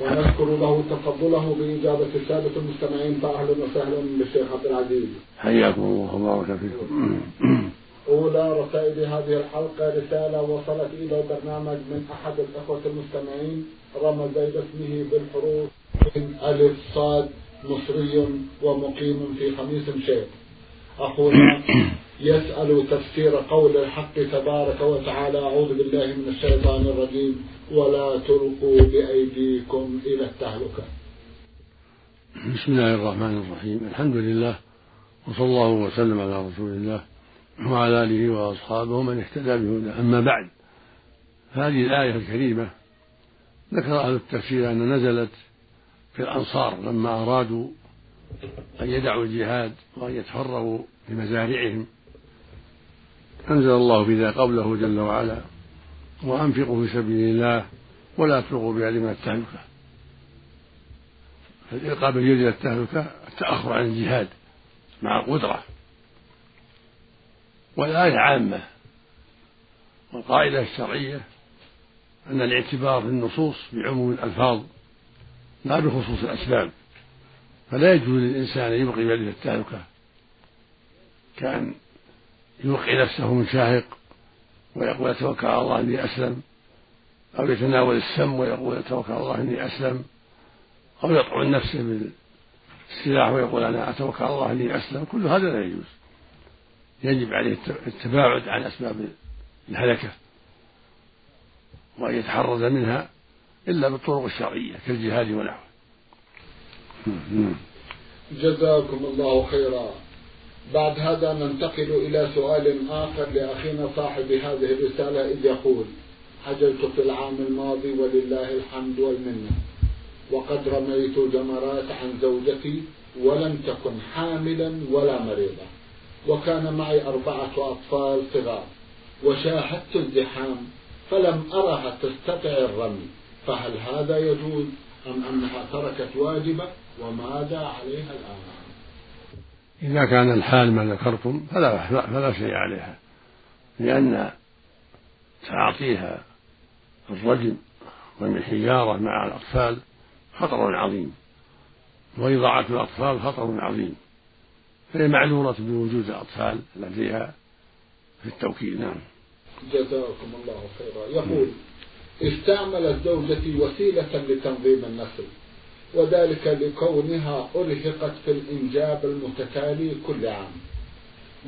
ونشكر له تفضله بإجابة السادة المستمعين فأهلا وسهلا بالشيخ عبد العزيز. حياكم الله وبارك فيكم. أولى رسائل هذه الحلقة رسالة وصلت إلى البرنامج من أحد الأخوة المستمعين رمز باسمه بالحروف من ألف صاد مصري ومقيم في خميس شيخ. أخونا يسأل تفسير قول الحق تبارك وتعالى أعوذ بالله من الشيطان الرجيم ولا تلقوا بأيديكم إلى التهلكة. بسم الله الرحمن الرحيم. الحمد لله وصلى الله وسلم على رسول الله وعلى آله وأصحابه من اهتدى بهداه. أما بعد هذه الآية الكريمة ذكر أهل التفسير أن نزلت في الأنصار لما أرادوا أن يدعوا الجهاد وأن يتفرغوا لمزارعهم أنزل الله في ذا قوله جل وعلا وأنفقوا في سبيل الله ولا تلقوا بأيدي التهلكة. فالإلقاء باليد إلى التهلكة التأخر عن الجهاد مع القدرة والآية عامة. والقاعدة الشرعية أن الاعتبار في النصوص بعموم الألفاظ لا بخصوص الأسباب. فلا يجوز للإنسان أن يبقي بيده التهلكة كأن يوقي نفسه من شاهق ويقول أتوكل على الله إني أسلم أو يتناول السم ويقول أتوكل على الله إني أسلم أو يطعن نفسه بالسلاح ويقول أنا أتوكل على الله إني أسلم. كل هذا لا يجوز. يجب عليه التباعد عن أسباب الهلكة وأن يتحرز منها إلا بالطرق الشرعية كالجهاد ونحوه جزاكم الله خيرا. بعد هذا ننتقل إلى سؤال آخر لأخينا صاحب هذه الرسالة إذ يقول حجلت في العام الماضي ولله الحمد والمنة وقد رميت جمرات عن زوجتي ولم تكن حاملا ولا مريضة وكان معي أربعة أطفال صغار وشاهدت الزحام فلم أرها تستطع الرمي فهل هذا يجوز أم أنها تركت واجبة؟ وماذا عليها الآن. إذا كان الحال ما ذكرتم فلا فلا شيء عليها لأن تعاطيها الرجل والحجارة مع الأطفال خطر عظيم وإضاعة الأطفال خطر عظيم فهي معذورة بوجود الأطفال لديها في التوكيل. نعم. جزاكم الله خيرا. يقول استعملت زوجتي وسيلة لتنظيم النسل. وذلك لكونها أرهقت في الإنجاب المتتالي كل عام.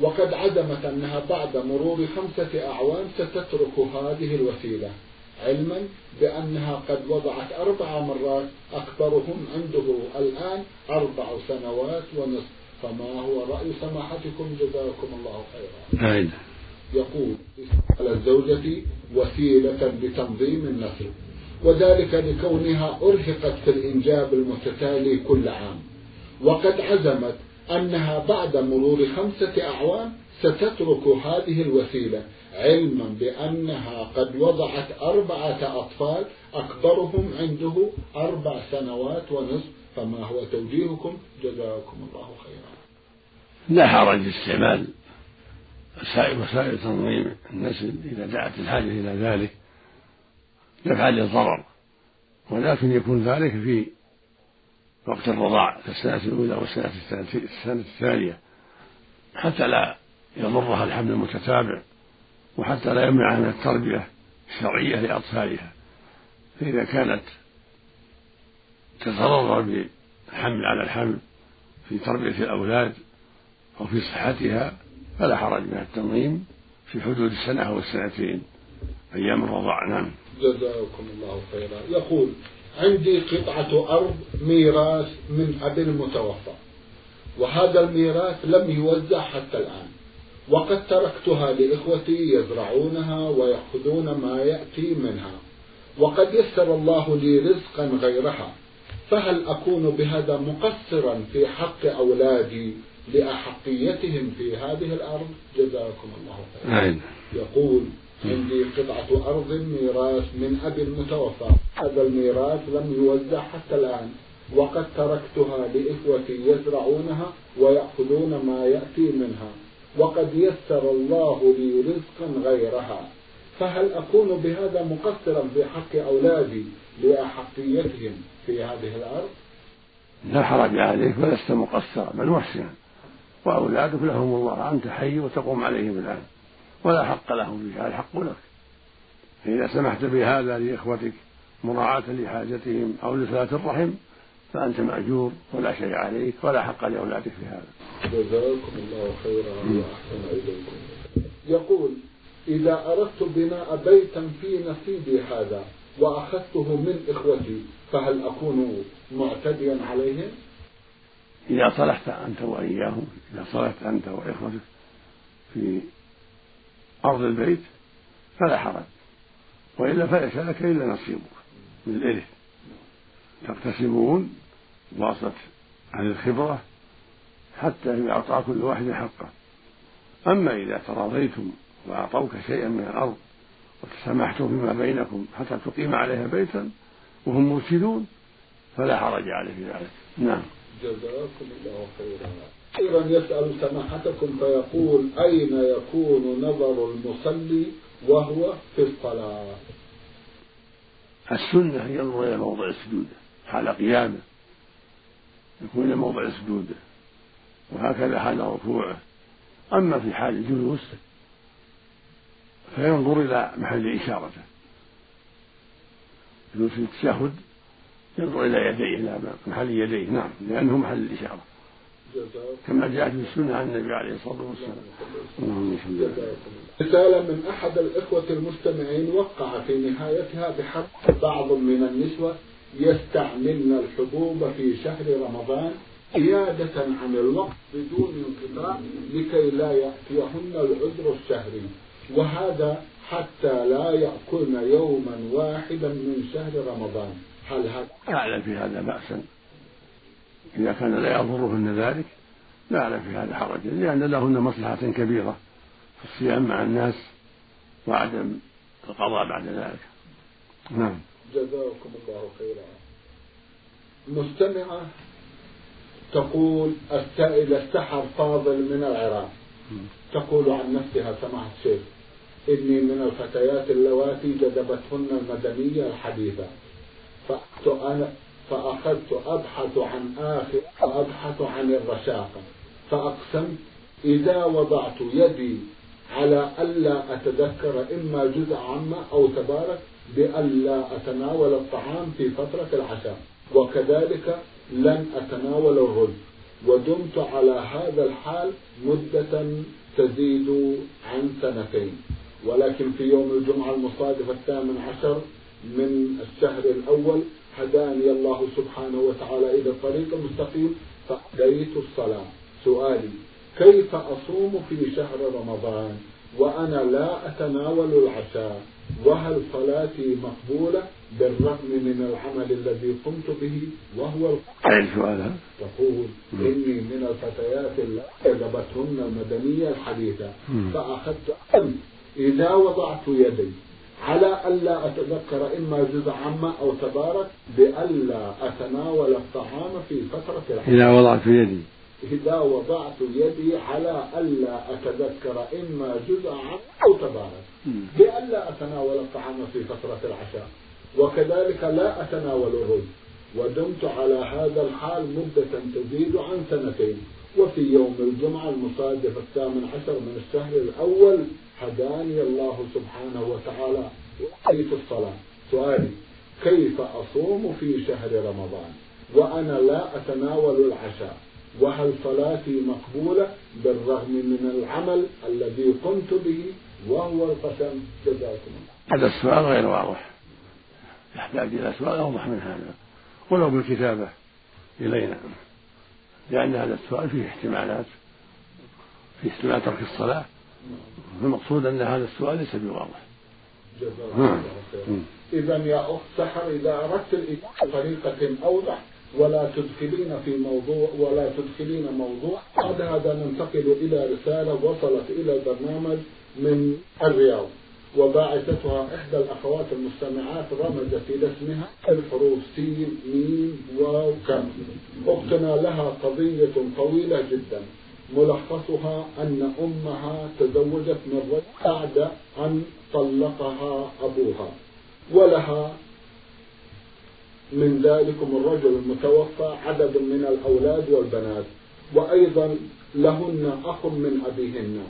وقد عزمت أنها بعد مرور خمسة أعوام ستترك هذه الوسيلة علما بأنها قد وضعت أربع مرات أكبرهم عنده الآن أربع سنوات ونصف. فما هو رأي سماحتكم؟ جزاكم الله خيرا. أعيد يقول على زوجتي وسيلة لتنظيم النسل. وذلك لكونها أرهقت في الإنجاب المتتالي كل عام. وقد عزمت أنها بعد مرور خمسة أعوام ستترك هذه الوسيلة علما بأنها قد وضعت أربعة أطفال أكبرهم عنده أربع سنوات ونصف. فما هو توجيهكم؟ جزاكم الله خيرا. لا حرج في استعمال وسائل تنظيم النسل إذا دعت الحاجة إلى ذلك. دفعا للضرر ولكن يكون ذلك في وقت الرضاع كالسنة الأولى والسنة السنة الثانية. حتى لا يضرها الحمل المتتابع وحتى لا يمنعها من التربية الشرعية لأطفالها. فإذا كانت تتضرر بالحمل على الحمل في تربية الأولاد أو في صحتها فلا حرج من التنظيم في حدود السنة أو السنتين أيام الرضاع. نعم. جزاكم الله خيرا. يقول عندي قطعة أرض ميراث من أب المتوفى وهذا الميراث لم يوزع حتى الآن وقد تركتها لإخوتي يزرعونها ويأخذون ما يأتي منها وقد يسر الله لي رزقا غيرها فهل أكون بهذا مقصرا في حق أولادي لأحقيتهم في هذه الأرض؟ جزاكم الله خيرا. نعم. يقول عندي قطعة أرض ميراث من أبي المتوفى. هذا الميراث لم يوزع حتى الآن وقد تركتها لإخوتي يزرعونها ويأخذون ما يأتي منها وقد يسر الله لي رزقا غيرها. فهل أكون بهذا مقصرا في حق أولادي لأحقيتهم في هذه الأرض؟ لا حرج عليك ولست مقصرا بل محسنا. وأولادك لهم الله أنت حي وتقوم عليهم الآن. ولا حق لهم فيها الحق لك. فإذا سمحت بهذا لإخوتك مراعاة لحاجتهم أو لصلاة الرحم فأنت مأجور ولا شيء عليك ولا حق لأولادك في هذا. جزاكم الله خيرا وأحسن إليكم. يقول إذا أردت بناء بيتا في نصيبي هذا وأخذته من إخوتي فهل أكون معتديا عليهم؟ إذا صلحت أنت وإياهم إذا صلحت أنت وإخوتك في أرض البيت فلا حرج وإلا فليس لك إلا نصيبك من الإرث تقتسمون بواسطة أهل الخبرة حتى يعطى كل واحد حقه. أما إذا تراضيتم وأعطوك شيئا من الأرض وتسامحتم فيما بينكم حتى تقيم عليها بيتا وهم مرشدون فلا حرج عليه في ذلك. نعم. جزاكم الله خيرا. أخيرا يسأل سماحتكم فيقول أين يكون نظر المصلي وهو في الصلاة؟ السنة أن ينظر إلى موضع سجوده حال قيامة يكون إلى موضع سجوده وهكذا حال ركوعه. أما في حال الجلوس فينظر إلى محل إشارته. جلوس التشهد ينظر إلى يديه إلى محل يديه نعم لأنه محل الإشارة. كما جاءت في السنة عن النبي عليه الصلاة والسلام. رسالة من أحد الإخوة المستمعين وقع في نهايتها بحق بعض من النسوة يستعملن الحبوب في شهر رمضان زيادة عن الوقت بدون انقطاع لكي لا يأتيهن العذر الشهري. وهذا حتى لا يأكلن يوما واحدا من شهر رمضان. هل هذا أعلم في هذا بأسا. إذا كان لا يضرهن ذلك لا أعلم في هذا حرجا لأن لهن مصلحة كبيرة في الصيام مع الناس وعدم القضاء بعد ذلك. نعم. جزاكم الله خيرا. مستمعة تقول السائلة السحر فاضل من العراق. تقول عن نفسها سماحة الشيخ إني من الفتيات اللواتي جذبتهن المدنية الحديثة. فأنا فأخذت أبحث عن آخر أبحث عن الرشاقة. فأقسمت إذا وضعت يدي على ألا أتذكر إما جزء عامة أو تبارك بألا أتناول الطعام في فترة العشاء. وكذلك لن أتناول الرز. ودمت على هذا الحال مدة تزيد عن سنتين. ولكن في يوم الجمعة المصادف الثامن عشر من الشهر الأول هداني الله سبحانه وتعالى إلى الطريق المستقيم. فأديت الصلاة. سؤالي كيف أصوم في شهر رمضان وأنا لا أتناول العشاء؟ وهل صلاتي مقبولة بالرغم من العمل الذي قمت به وهو أي سؤال تقول إني من الفتيات التي أعجبتهن المدنية الحديثة. فأخذت إذا وضعت يدي على ألا أتذكر إما جزء عامة أو تبارك بألا أتناول الطعام في فترة الحج. إذا وضعت يدي. إذا وضعت يدي على ألا أتذكر إما جزء عامة أو تبارك بألا أتناول الطعام في فترة العشاء. وكذلك لا أتناول الرز ودمت على هذا الحال مدة تزيد عن سنتين. وفي يوم الجمعة المصادف الثامن عشر من الشهر الأول هداني الله سبحانه وتعالى وقيت الصلاة؟ سؤالي كيف أصوم في شهر رمضان؟ وأنا لا أتناول العشاء وهل صلاتي مقبولة بالرغم من العمل الذي قمت به؟ وهو القسم. جزاكم هذا السؤال غير واضح. يحتاج إلى سؤال أوضح من هذا. ولو بالكتابة إلينا. لأن هذا السؤال فيه احتمالات في احتمال ترك الصلاة. المقصود أن هذا السؤال ليس بواضح. إذا يا أخت سحر إذا أردت الإجابة بطريقة أوضح ولا تدخلين في موضوع ولا تدخلين موضوع بعد هذا ننتقل إلى رسالة وصلت إلى البرنامج من الرياض. وباعثتها إحدى الأخوات المستمعات رمزت إلى اسمها الحروف سين ميم واو كاف أختنا لها قضية طويلة جدا. ملخصها أن أمها تزوجت من رجل بعد أن طلقها أبوها. ولها من ذلكم الرجل المتوفى عدد من الأولاد والبنات. وأيضا لهن أخ من أبيهن.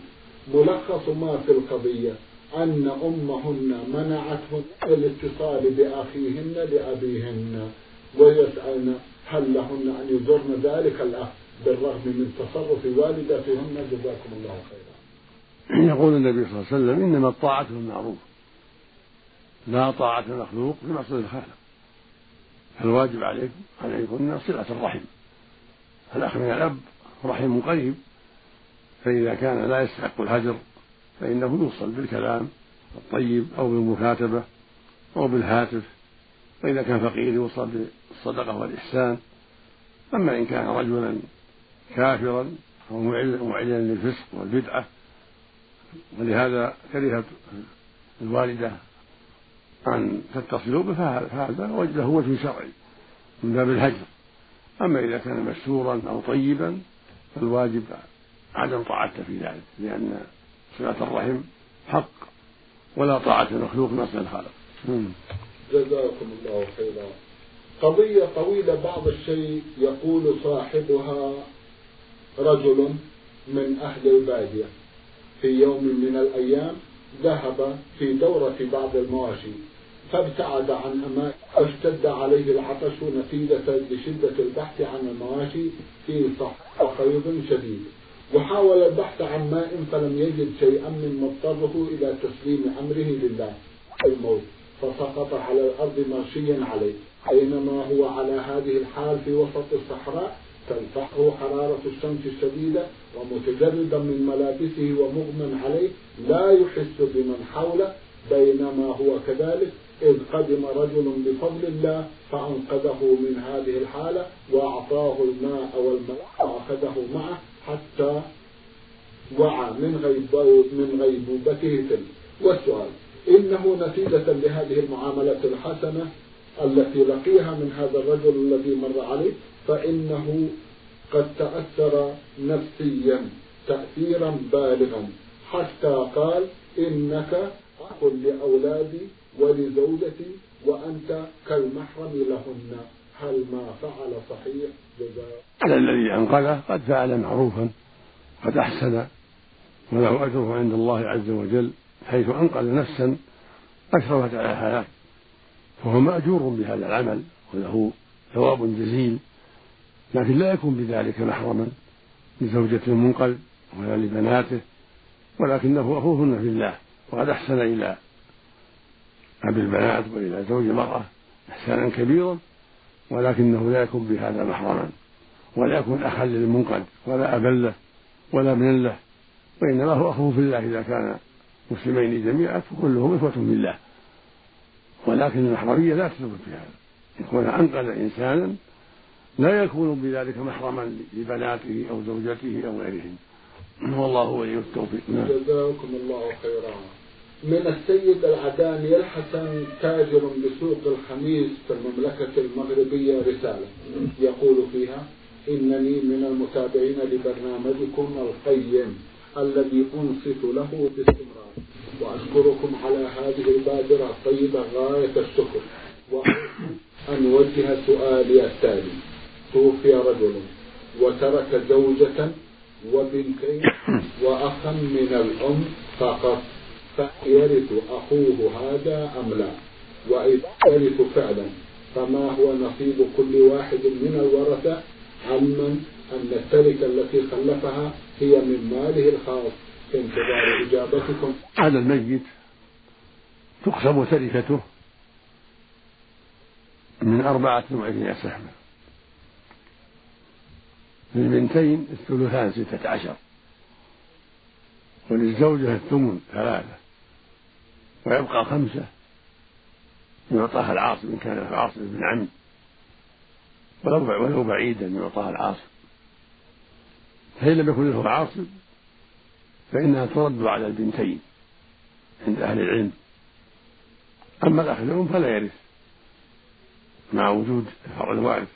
ملخص ما في القضية. أن أمهن منعتهن الاتصال بأخيهن لأبيهن ويسألن هل لهن أن يزورن ذلك الأخ بالرغم من تصرف والدتهن. جزاكم الله خيرا. يقول النبي صلى الله عليه وسلم إنما الطاعة بالمعروف لا طاعة المخلوق في معصية الخالق. فالواجب عليكم عليكن صلة الرحم. الأخ من الأب رحم قريب. فإذا كان لا يستحق الهجر فإنه يوصل بالكلام الطيب أو بالمكاتبة أو بالهاتف وإذا كان فقير يوصل بالصدقة والإحسان. أما إن كان رجلا كافرا أو معلنا للفسق والبدعة. ولهذا كرهت الوالدة أن تتصلوا به فهذا له وجه شرعي من باب الهجر. أما إذا كان مستورا أو طيبا فالواجب عدم طاعته في ذلك لأن صلة الرحم حق ولا طاعة المخلوق نصر الخالق جزاكم الله خيرا. قضية طويلة بعض الشيء يقول صاحبها رجل من أهل البادية في يوم من الأيام ذهب في دورة بعض المواشي فابتعد عن أمان اشتد عليه العطش نتيجة لشدة البحث عن المواشي في صحيض شديد. وحاول البحث عن ماء فلم يجد شيئا من مضطره إلى تسليم أمره لله الموت. فسقط على الأرض مرشيا عليه. أينما هو على هذه الحال في وسط الصحراء تلفحه حرارة الشمس الشديدة ومتجردا من ملابسه ومغمى عليه لا يحس بمن حوله. بينما هو كذلك إذ قدم رجل بفضل الله فأنقذه من هذه الحالة وأعطاه الماء والماء وأخذه معه. حتى وعى من من غيبوبته تلك والسؤال إنه نتيجة لهذه المعاملة الحسنة التي لقيها من هذا الرجل الذي مر عليه فإنه قد تأثر نفسيا تأثيرا بالغا. حتى قال إنك أخ لأولادي ولزوجتي وأنت كالمحرم لهن. هل ما فعل صحيح جزاء؟ على الذي أنقذه قد فعل معروفا قد أحسن وله أجره عند الله عز وجل حيث أنقذ نفسا أشرفت على الحياة. فهو مأجور بهذا العمل وله ثواب جزيل لكن لا يكون بذلك محرما لزوجة المنقذ ولا لبناته ولكنه أخوهن في الله وقد أحسن إلى أبي البنات وإلى زوج المرأة إحسانا كبيرا. ولكنه لا يكون بهذا محرما ولا يكون أخا للمنقذ ولا أبا له ولا ابنا له وإنما هو أخوه في الله إذا كان مسلمين جميعا فكلهم إخوة في الله. ولكن المحرمية لا تثبت في هذا. يكون أنقذ إنسانا لا يكون بذلك محرما لبناته أو زوجته أو غيرهم. والله ولي التوفيق. نعم. جزاكم الله خيرا. من السيد العداني الحسن تاجر بسوق الخميس في المملكة المغربية رسالة. يقول فيها إنني من المتابعين لبرنامجكم القيم الذي أنصت له باستمرار. وأشكركم على هذه البادرة الطيبة غاية الشكر. وأن أوجه سؤالي التالي توفي رجل وترك زوجة وبنتين وأخا من الأم فقط. فيرث أخوه هذا أم لا؟ وإذا يرث فعلا فما هو نصيب كل واحد من الورثة؟ عمن أن التركة التي خلفها هي من ماله الخاص. في انتظار إجابتكم. هذا الميت تقسم تركته من أربعة وعشرين سهما. للبنتين الثلثان ستة عشر. وللزوجة الثمن ثلاثة. ويبقى خمسة. يعطاها العاصم إن كان العاصم بن عم. ولو ولو بعيدا يعطاها العاصم. فإن لم يكن له عاصم فإنها ترد على البنتين عند أهل العلم. أما الأخ الأم فلا يرث مع وجود فرع الوارث.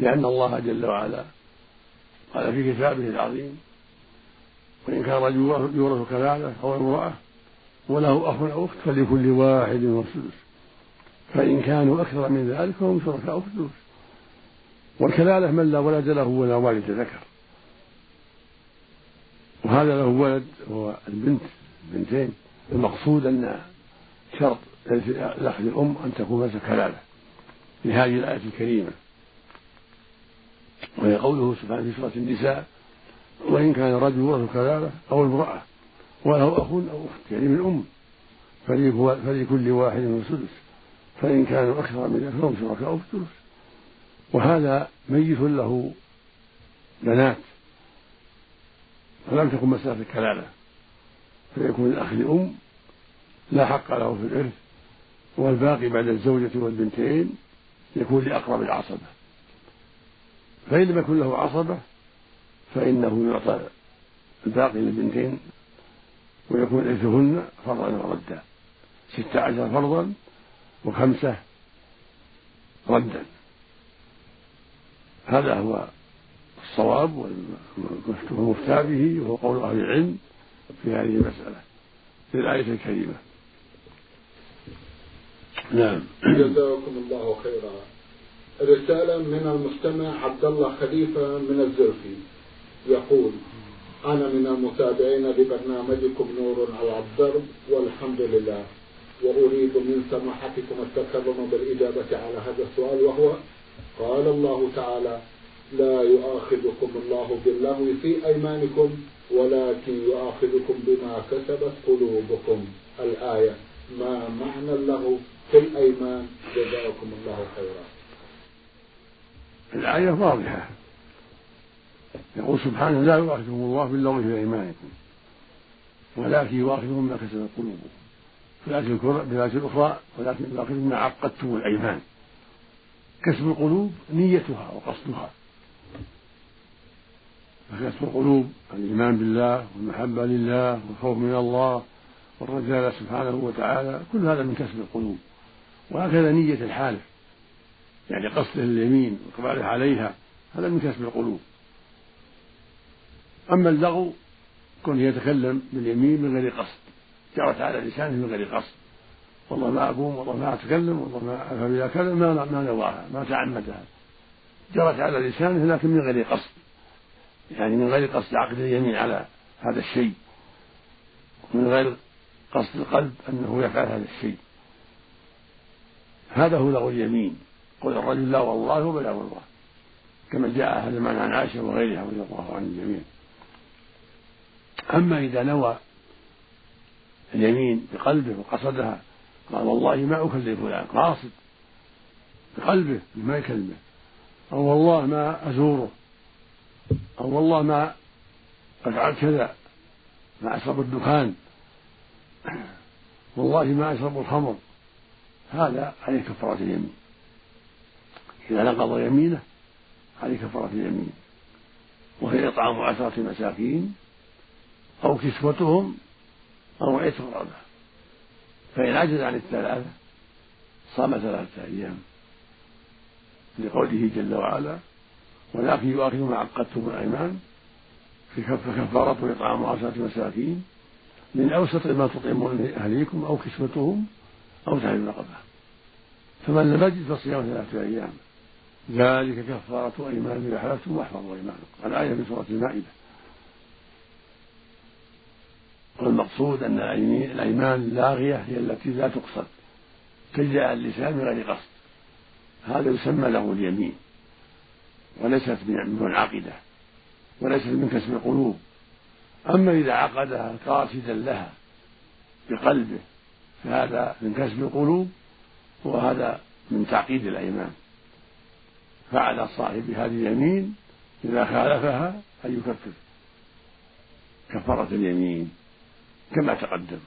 لأن الله جل وعلا قال في كتابه العظيم وإن كان رجل يورث كلالة أو امرأة وله أخ أو أخت فلكل واحد والسدس فإن كانوا أكثر من ذلك فهم شركاء في الثلث والكلالة من لا ولد له ولا والد ذكر. وهذا له ولد هو البنت بنتين. المقصود أن شرط الأخذ الأم أن تكون كلالة. لهذه الآية الكريمة. وهي قوله سبحانه في سورة النساء وإن كان الرجل ورث كلالة أو امرأة وله أخ أو أخت يعني من أم فلكل واحد من سدس فإن كانوا أكثر من ذلك فهم شركاء في الثلث وهذا ميت له بنات. فلم تكن مسألة الكلالة. فيكون الأخ لأم لا حق له في الإرث. والباقي بعد الزوجة والبنتين يكون لأقرب العصبة. فإن لم يكن له عصبة فإنه يعطى الباقي للبنتين ويكون إرثهن فرضا وردا. ستة عشر فرضا وخمسة ردا. هذا هو الصواب والمفتى به وهو قول أهل العلم في هذه المسألة في الآية الكريمة. نعم. جزاكم الله خيرا. رسالة من المستمع عبد الله خليفة من الزرفي. يقول أنا من المتابعين لبرنامجكم نور على الدرب والحمد لله. وأريد من سماحتكم التكرم بالإجابة على هذا السؤال وهو قال الله تعالى لا يؤاخذكم الله باللغو في أيمانكم ولكن يؤاخذكم بما كسبت قلوبكم. الآية ما معنى اللغو في الأيمان؟ جزاكم الله خيرا. الآية واضحة. يقول سبحانه لا يؤاخذكم الله باللغو في أيمانكم ولكن يؤاخذكم بما كسبت قلوبكم في الآية الأخرى ولكن يؤاخذكم بما عقدتم الأيمان كسب القلوب نيتها وقصدها فكسب القلوب الإيمان بالله والمحبة لله والخوف من الله والرجاء سبحانه وتعالى كل هذا من كسب القلوب وهكذا نية الحالف يعني قصده اليمين وإقباله عليها هذا من كسب القلوب أما اللغو كون يتكلم باليمين من غير قصد. جرت على لسانه من غير قصد. والله ما أقوم والله ما أتكلم والله ما أفهم إذا كذا ما ما نواها ما تعمدها جرت على لسانه لكن من غير قصد. يعني من غير قصد عقد اليمين على هذا الشيء. من غير قصد القلب أنه يفعل هذا الشيء. هذا هو لغو اليمين. قول الرجل لا والله وبلا والله. كما جاء هذا المعنى عن عائشة وغيرها رضي الله عن الجميع أما إذا نوى اليمين بقلبه وقصدها قال والله ما أكلم فلان قاصد بقلبه ما يكلمه أو والله ما أزوره أو والله ما أفعل كذا ما أشرب الدخان والله ما أشرب الخمر هذا عليه كفارة اليمين. إذا نقض يمينه عليه كفارة اليمين وهي إطعام عشرة مساكين. أو كسوتهم أو عتق رقبة فإن عجز عن الثلاثة صام ثلاثة أيام. لقوله جل وعلا ولكن يؤاخذ ما عقدتم الأيمان فكفارته إطعام عشرة مساكين من أوسط ما تطعمون أهليكم أو كسوتهم أو تحرير رقبة. فمن لم يجد فصيام ثلاثة أيام ذلك كفارة أيمان إذا حلفتم واحفظوا أيمانكم. الآية من سورة المائدة. والمقصود أن الأيمان اللاغية هي التي لا تقصد على اللسان من غير قصد. هذا يسمى له اليمين. وليست من منعقدة وليست من كسب القلوب. أما إذا عقدها قاصدا لها بقلبه فهذا من كسب القلوب وهذا من تعقيد الأيمان. فعلى صاحب هذه اليمين إذا خالفها أن يكفر. كفارة اليمين. كما تقدم.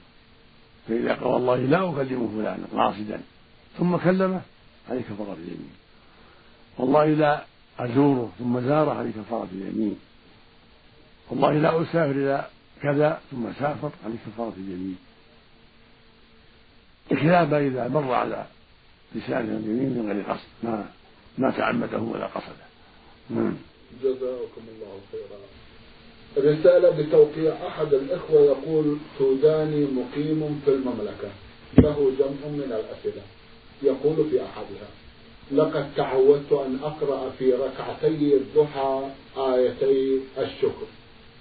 فإذا قال والله لا أكلم فلانا قاصدا ثم كلمه عليه كفارة اليمين. والله لا أزوره ثم زاره عليه كفارة اليمين. والله لا أسافر إلى كذا ثم سافر عليه كفارة اليمين. بخلاف إذا مر على لسانه اليمين من غير قصد. ما ما تعمده ولا قصده. نعم. جزاكم الله خيرا. رسالة بتوقيع أحد الإخوة يقول سوداني مقيم في المملكة له جمع من الأسئلة يقول في أحدها. لقد تعودت أن أقرأ في ركعتي الضحى آيتي الشكر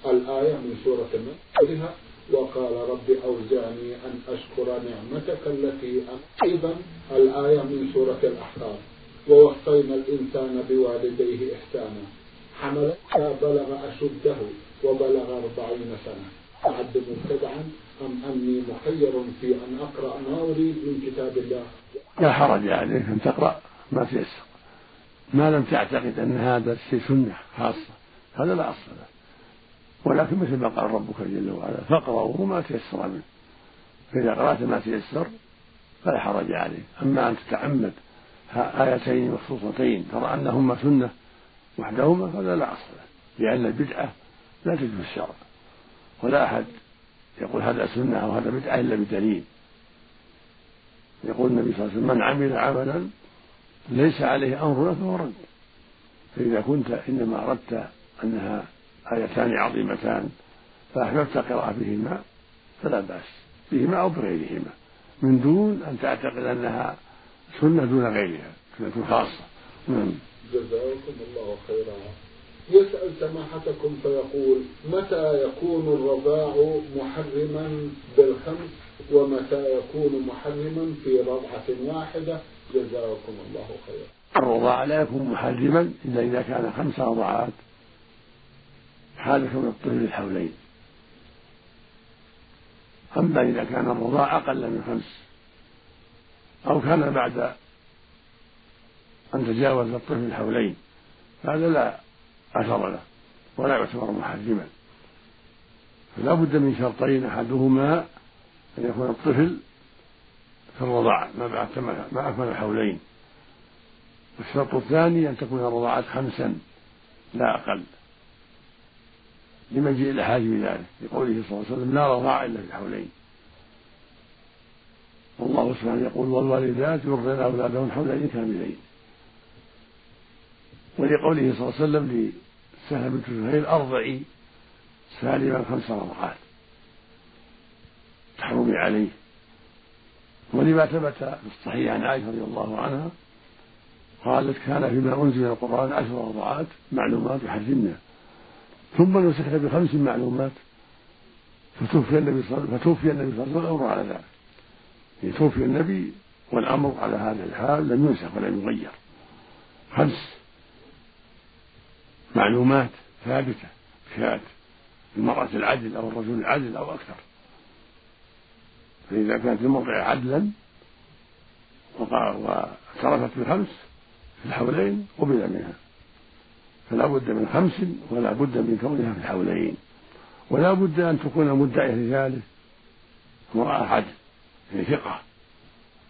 الآية من سورة النصر وقال رب أوزعني أن أشكر نعمتك التي أيضا الآية من سورة الأحقاف ووصينا الإنسان بوالديه إحسانا حمل بلغ أشده وبلغ أربعين سنة. أعد مبتدعا أم أني مخير في أن أقرأ ما أريد من كتاب الله؟ لا حرج عليك أن تقرأ ما تيسر ما لم تعتقد أن هذا الشيء سنة خاصة. هذا لا أصل له. ولكن مثل ما قال ربك جل وعلا فاقرأوا ما تيسر منه. فإذا قرأت ما تيسر فلا حرج عليه أما أن تتعمد آيتين مخصوصتين ترى أنهما سنة وحدهما فهذا لا أصل له لأن البدعة لا تجوز الشرع. ولا أحد يقول هذا سنة أو هذا بدعة إلا بدليل. يقول النبي صلى الله عليه وسلم من عمل عملا ليس عليه أمرنا فهو رد. فإذا كنت إنما أردت أنها آيتان عظيمتان فأحببت قراءة بهما فلا بأس بهما أو بغيرهما من دون أن تعتقد أنها سنة دون غيرها سنة خاصة. نعم. جزاكم الله خيرا. يسأل سماحتكم فيقول متى يكون الرضاع محرما بالخمس ومتى يكون محرما في رضعة واحدة؟ جزاكم الله خيرا. الرضاع لا يكون محرما إلا إذا كان خمس رضعات حال كون الطفل الحولين. أما إذا كان الرضاع أقل من خمس أو كان بعد أن تجاوز الطفل الحولين هذا لا أثر له ولا يعتبر محرما. فلا بد من شرطين أحدهما أن يكون الطفل في الرضاعة ما بعد ما أكمل الحولين والشرط الثاني أن تكون الرضاعة خمسا لا أقل. لمجيء الأحاديث بذلك لقوله صلى الله عليه وسلم لا رضاع إلا في الحولين والله سبحانه يقول والوالدات يرضين أولادهم حولين كاملين. ولقوله صلى الله عليه وسلم لسهل بنت سهيل أرضعي سالما خمس رضعات. تحرمي عليه. ولما ثبت في الصحيح عن عائشة رضي الله عنها قالت كان فيما أنزل من القرآن عشر رضعات معلومات يحرمنا. ثم نسخت بخمس معلومات فتوفي النبي صلى الله فتوفي النبي صلى الله عليه وسلم والأمر على ذلك. يعني توفي النبي والأمر على هذا الحال لم ينسخ ولم يغير. خمس معلومات ثابتة كانت المرأة العدل أو الرجل العدل أو أكثر. فإذا كانت المرأة عدلا واعترفت بخمس في الحولين قبل منها. فلا بد من خمس ولا بد من كونها في الحولين. ولا بد أن تكون مدعية لذلك امرأة عدل يعني ثقة.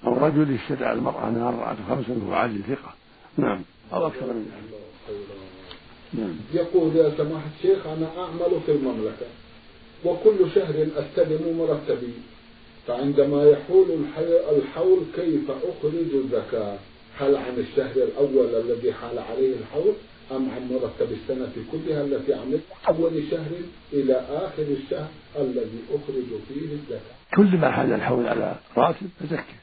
أو رجل اشتدى المرأة أنها رأت خمسا وهو عدل ثقة. نعم. أو أكثر من ذلك. نعم. يقول يا سماحة الشيخ أنا أعمل في المملكة وكل شهر أستلم مرتبي فعندما يحول الحول كيف أخرج الزكاة؟ هل عن الشهر الأول الذي حال عليه الحول أم عن مرتب السنة كلها التي عملت أول شهر إلى آخر الشهر الذي أخرج فيه الزكاة؟ كل ما حال الحول على راتب فزكى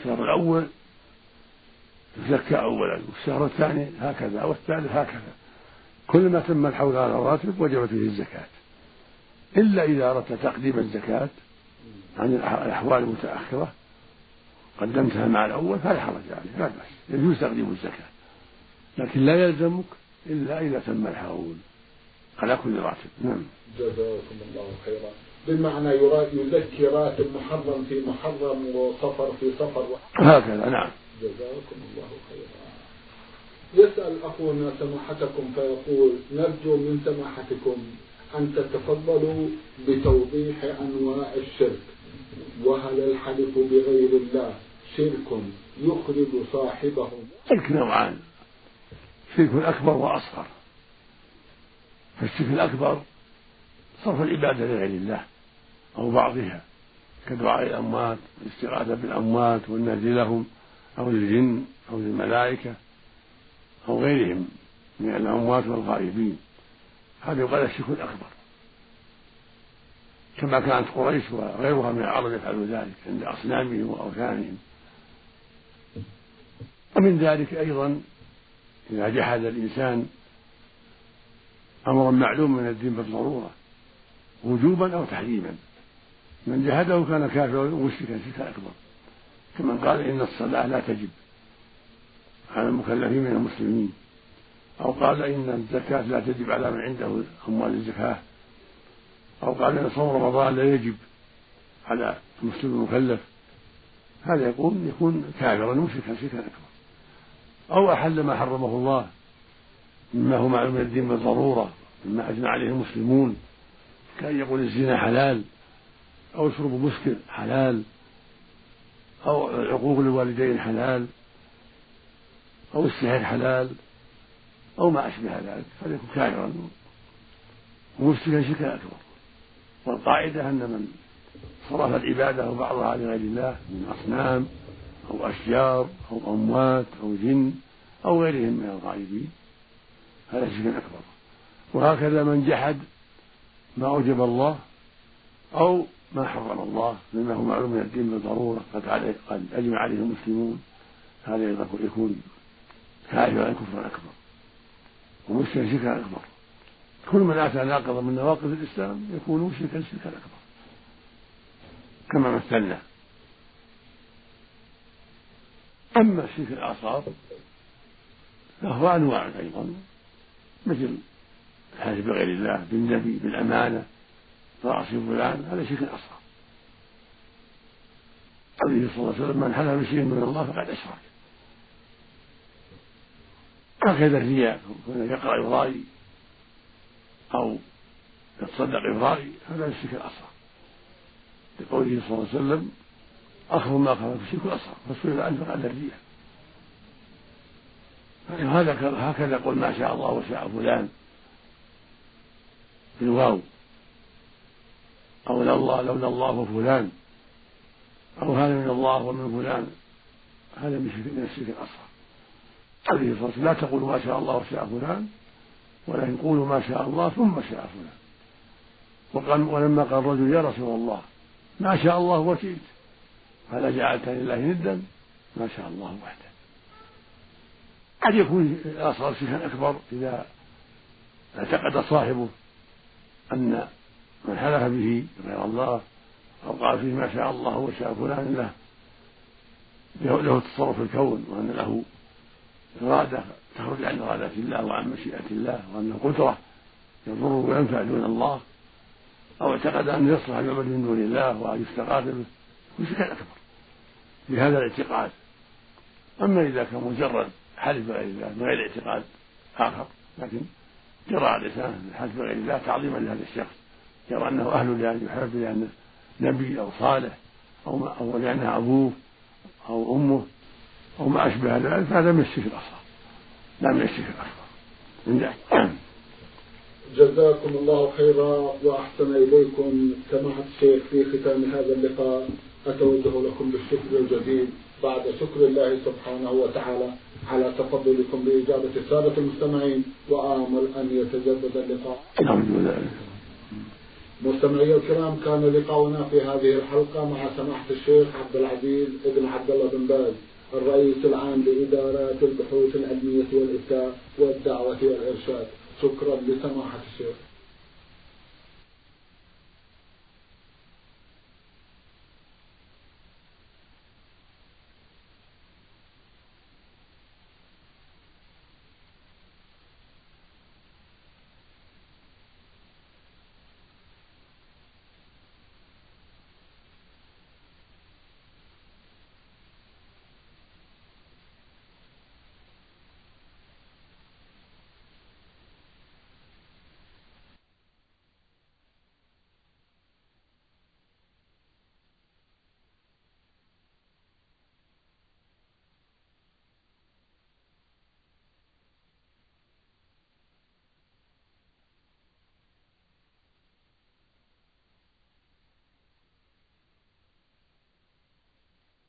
الشهر الأول زكى أولا والشهر الثاني هكذا والثالث هكذا. كل ما تم الحول على الراتب وجبت فيه الزكاة. إلا إذا أردت تقديم الزكاة عن الأحوال المتأخرة قدمتها مع الأول فلا حرج عليه لا بأس يجوز تقديم الزكاة. لكن لا يلزمك إلا إذا تم الحول على كل راتب. نعم. جزاكم الله خيرا. بمعنى يزكي راتب محرم في محرم وصفر في صفر هكذا نعم. جزاكم الله خيرا. يسأل أخونا سماحتكم فيقول نرجو من سماحتكم أن تتفضلوا بتوضيح أنواع الشرك. وهل الحلف بغير الله شرك يخرج صاحبه؟ شرك نوعان. شرك أكبر وأصغر. فالشرك الأكبر صرف العبادة لغير الله أو بعضها كدعاء الأموات والاستغاثة بالأموات والنذر لهم. أو للجن أو للملائكة أو غيرهم من الأموات والغائبين. هذا يقال الشرك الأكبر. كما كانت قريش وغيرها من العرب يفعلون ذلك عند أصنامهم وأوثانهم. ومن ذلك أيضا إذا جحد الإنسان أمرا معلوما من الدين بالضرورة وجوبا أو تحريما. من جحده كان كافرا ومشركا شركا أكبر. كمن قال إن الصلاة لا تجب. على المكلفين من المسلمين. أو قال إن الزكاة لا تجب على من عنده أموال الزكاة. أو قال إن صوم رمضان لا يجب على المسلم المكلف. هذا يقول يكون كافرا مشركا شركا أكبر. أو أحل ما حرمه الله مما هو معلوم من الدين بالضرورة مما أجمع عليه المسلمون. كأن يقول الزنا حلال أو شرب مسكر حلال. أو عقوق الوالدين حلال أو السحر حلال أو ما أشبه ذلك فليكن كافرا. ومشركا شركا أكبر والقاعدة أن من صرف العبادة بعضها لغير الله من أصنام أو أشجار أو أموات أو جن أو غيرهم من الغائبين هذا شرك أكبر وهكذا من جحد ما أوجب الله أو ما حرم الله مما هو معلوم من الدين بالضرورة قد قد أجمع عليه المسلمون. هذا يكون كافرا كفرا أكبر. ومشركا شركا أكبر. كل من أتى ناقضا من نواقض الإسلام يكون مشركا شركا أكبر. كما مثلنا. أما الشرك الأصغر فهو أنواع أيضا مثل الحلف بغير الله بالنبي بالأمانة رأس فلان هذا شرك أصغر. قوله صلى الله عليه وسلم من حلف بشيء من الله فقد أشرك. هكذا الرياء يقرأ يرائي أو يتصدق إبرائي هذا الشرك الأصغر لقوله صلى الله عليه وسلم أخر ما خلق الشرك الأصغر فسئل عنه فقال الرياء هذا هكذا يقول ما شاء الله وشاء فلان. بالواو. أو لولا الله لولا الله وفلان أو هذا من الله ومن فلان. هذا من الشرك الأصغر. عليه الصلاة والسلام لا تقولوا ما شاء الله وشاء فلان ولكن قولوا ما شاء الله ثم شاء فلان. وقال ولما قال الرجل يا رسول الله ما شاء الله وشئت. هل جعلت لله ندا ما شاء الله وحده. قد يكون الأصغر شيئا أكبر إذا اعتقد صاحبه أن من حلف به غير الله أو قال فيه ما شاء الله وشاء فلان له. له تصرف في الكون وأن له إرادة تخرج عن إرادة الله وعن مشيئة الله وأنه قدرة يضر وينفع دون الله. أو اعتقد أن يصلح يعبد من دون الله وأن يستغاث به. مشرك أكبر. بهذا الاعتقاد. أما إذا كان مجرد حلف بغير الله من غير اعتقاد آخر لكن جرى على لسانه الحلف بغير الله تعظيما لهذا الشخص. يرى أنه أهل لأن يحلف لأنه نبي أو صالح أو, أو لأنه أبوه أو أمه أو ما أشبه ذلك فهذا من الشرك الأصغر. لا من الشرك الأكبر. ذلك جزاكم الله خيرا وأحسن إليكم. سماحة الشيخ في ختام هذا اللقاء أتوجه لكم بالشكر الجزيل. بعد شكر الله سبحانه وتعالى على تفضلكم بإجابة السادة المستمعين وآمل أن يتجدد اللقاء. مستمعي الكرام كان لقاؤنا في هذه الحلقة مع سماحة الشيخ عبد العزيز بن عبد الله بن باز الرئيس العام لإدارات البحوث العلمية والإفتاء والدعوة والإرشاد. شكرا لسماحة الشيخ.